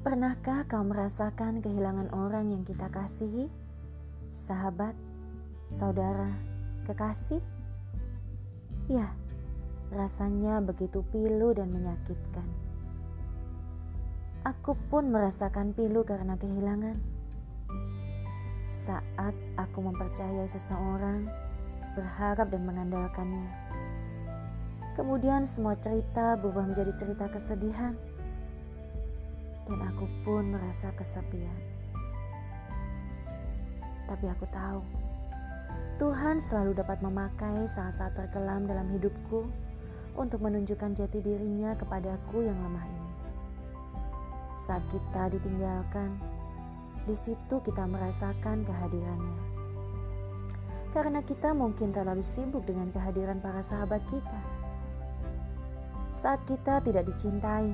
Pernahkah kau merasakan kehilangan orang yang kita kasihi? Sahabat, saudara, kekasih? Ya, rasanya begitu pilu dan menyakitkan. Aku pun merasakan pilu karena kehilangan. Saat aku mempercayai seseorang, berharap dan mengandalkannya. Kemudian semua cerita berubah menjadi cerita kesedihan dan aku pun merasa kesepian. Tapi aku tahu, Tuhan selalu dapat memakai saat-saat terkelam dalam hidupku untuk menunjukkan jati dirinya kepadaku yang lemah ini. Saat kita ditinggalkan, di situ kita merasakan kehadirannya. Karena kita mungkin terlalu sibuk dengan kehadiran para sahabat kita. Saat kita tidak dicintai,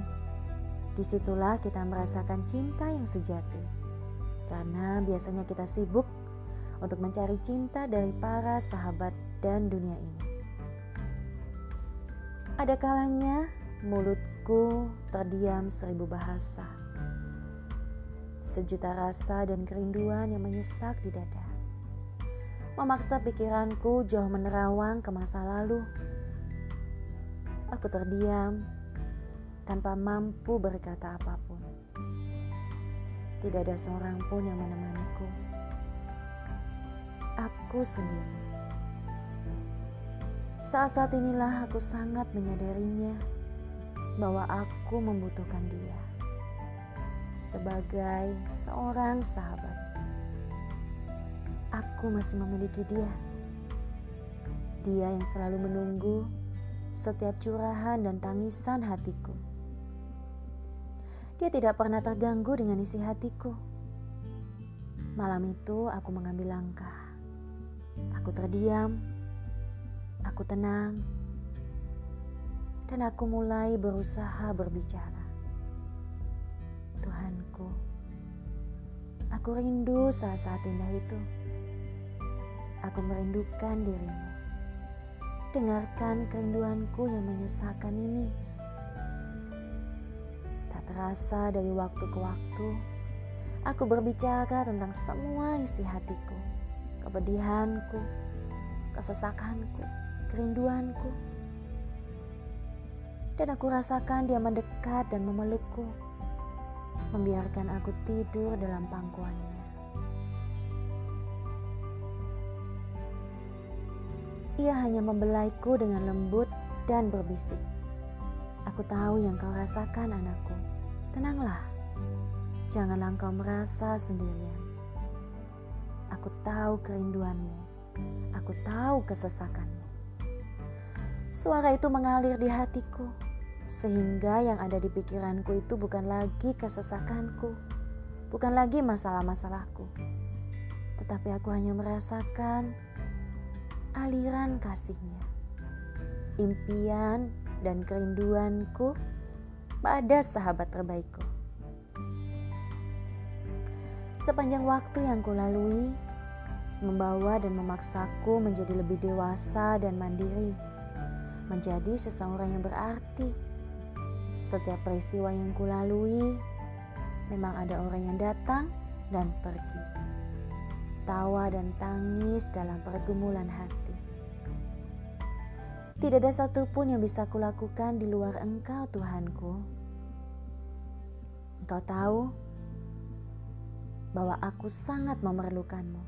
Di situlah kita merasakan cinta yang sejati. Karena biasanya kita sibuk untuk mencari cinta dari para sahabat dan dunia ini. Ada kalanya mulutku terdiam seribu bahasa. Sejuta rasa dan kerinduan yang menyesak di dada. Memaksa pikiranku jauh menerawang ke masa lalu. Aku terdiam tanpa mampu berkata apa pun. Tidak ada seorang pun yang menemaniku. Aku sendiri. Saat-saat inilah aku sangat menyadarinya bahwa aku membutuhkan dia sebagai seorang sahabat. Aku masih memiliki dia. Dia yang selalu menunggu setiap curahan dan tangisan hatiku. Dia tidak pernah terganggu dengan isi hatiku. Malam itu aku mengambil langkah. Aku terdiam, aku tenang, dan aku mulai berusaha berbicara. Tuhanku, aku rindu saat-saat indah itu. Aku merindukan dirimu. Dengarkan kerinduanku yang menyesakan ini terasa dari waktu ke waktu, aku berbicara tentang semua isi hatiku, kepedihanku, kesesakanku, kerinduanku. Dan aku rasakan dia mendekat dan memelukku, membiarkan aku tidur dalam pangkuannya. Ia hanya membelaiku dengan lembut dan berbisik. Aku tahu yang kau rasakan, anakku. Tenanglah, janganlah engkau merasa sendirian. Aku tahu kerinduanmu, aku tahu kesesakanmu. Suara itu mengalir di hatiku, sehingga yang ada di pikiranku itu bukan lagi kesesakanku, bukan lagi masalah-masalahku, tetapi aku hanya merasakan aliran kasihnya, impian dan kerinduanku pada sahabat terbaikku. Sepanjang waktu yang kulalui, membawa dan memaksaku menjadi lebih dewasa dan mandiri, menjadi seseorang yang berarti. Setiap peristiwa yang kulalui, memang ada orang yang datang dan pergi. Tawa dan tangis dalam pergumulan hati. Tidak ada satupun yang bisa kulakukan di luar Engkau, Tuhanku. Engkau tahu bahwa aku sangat memerlukanmu,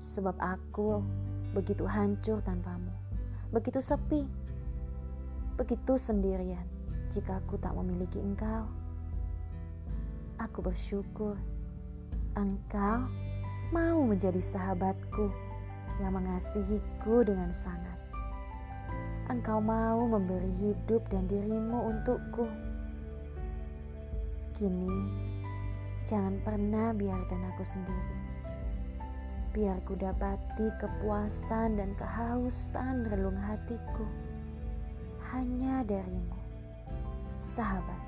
sebab aku begitu hancur tanpamu, begitu sepi, begitu sendirian jika aku tak memiliki Engkau. Aku bersyukur Engkau mau menjadi sahabatku yang mengasihiku dengan sangat. Engkau mau memberi hidup dan dirimu untukku. Kini, jangan pernah biarkan aku sendiri. Biar ku dapati kepuasan dan kehausan relung hatiku hanya darimu, sahabat.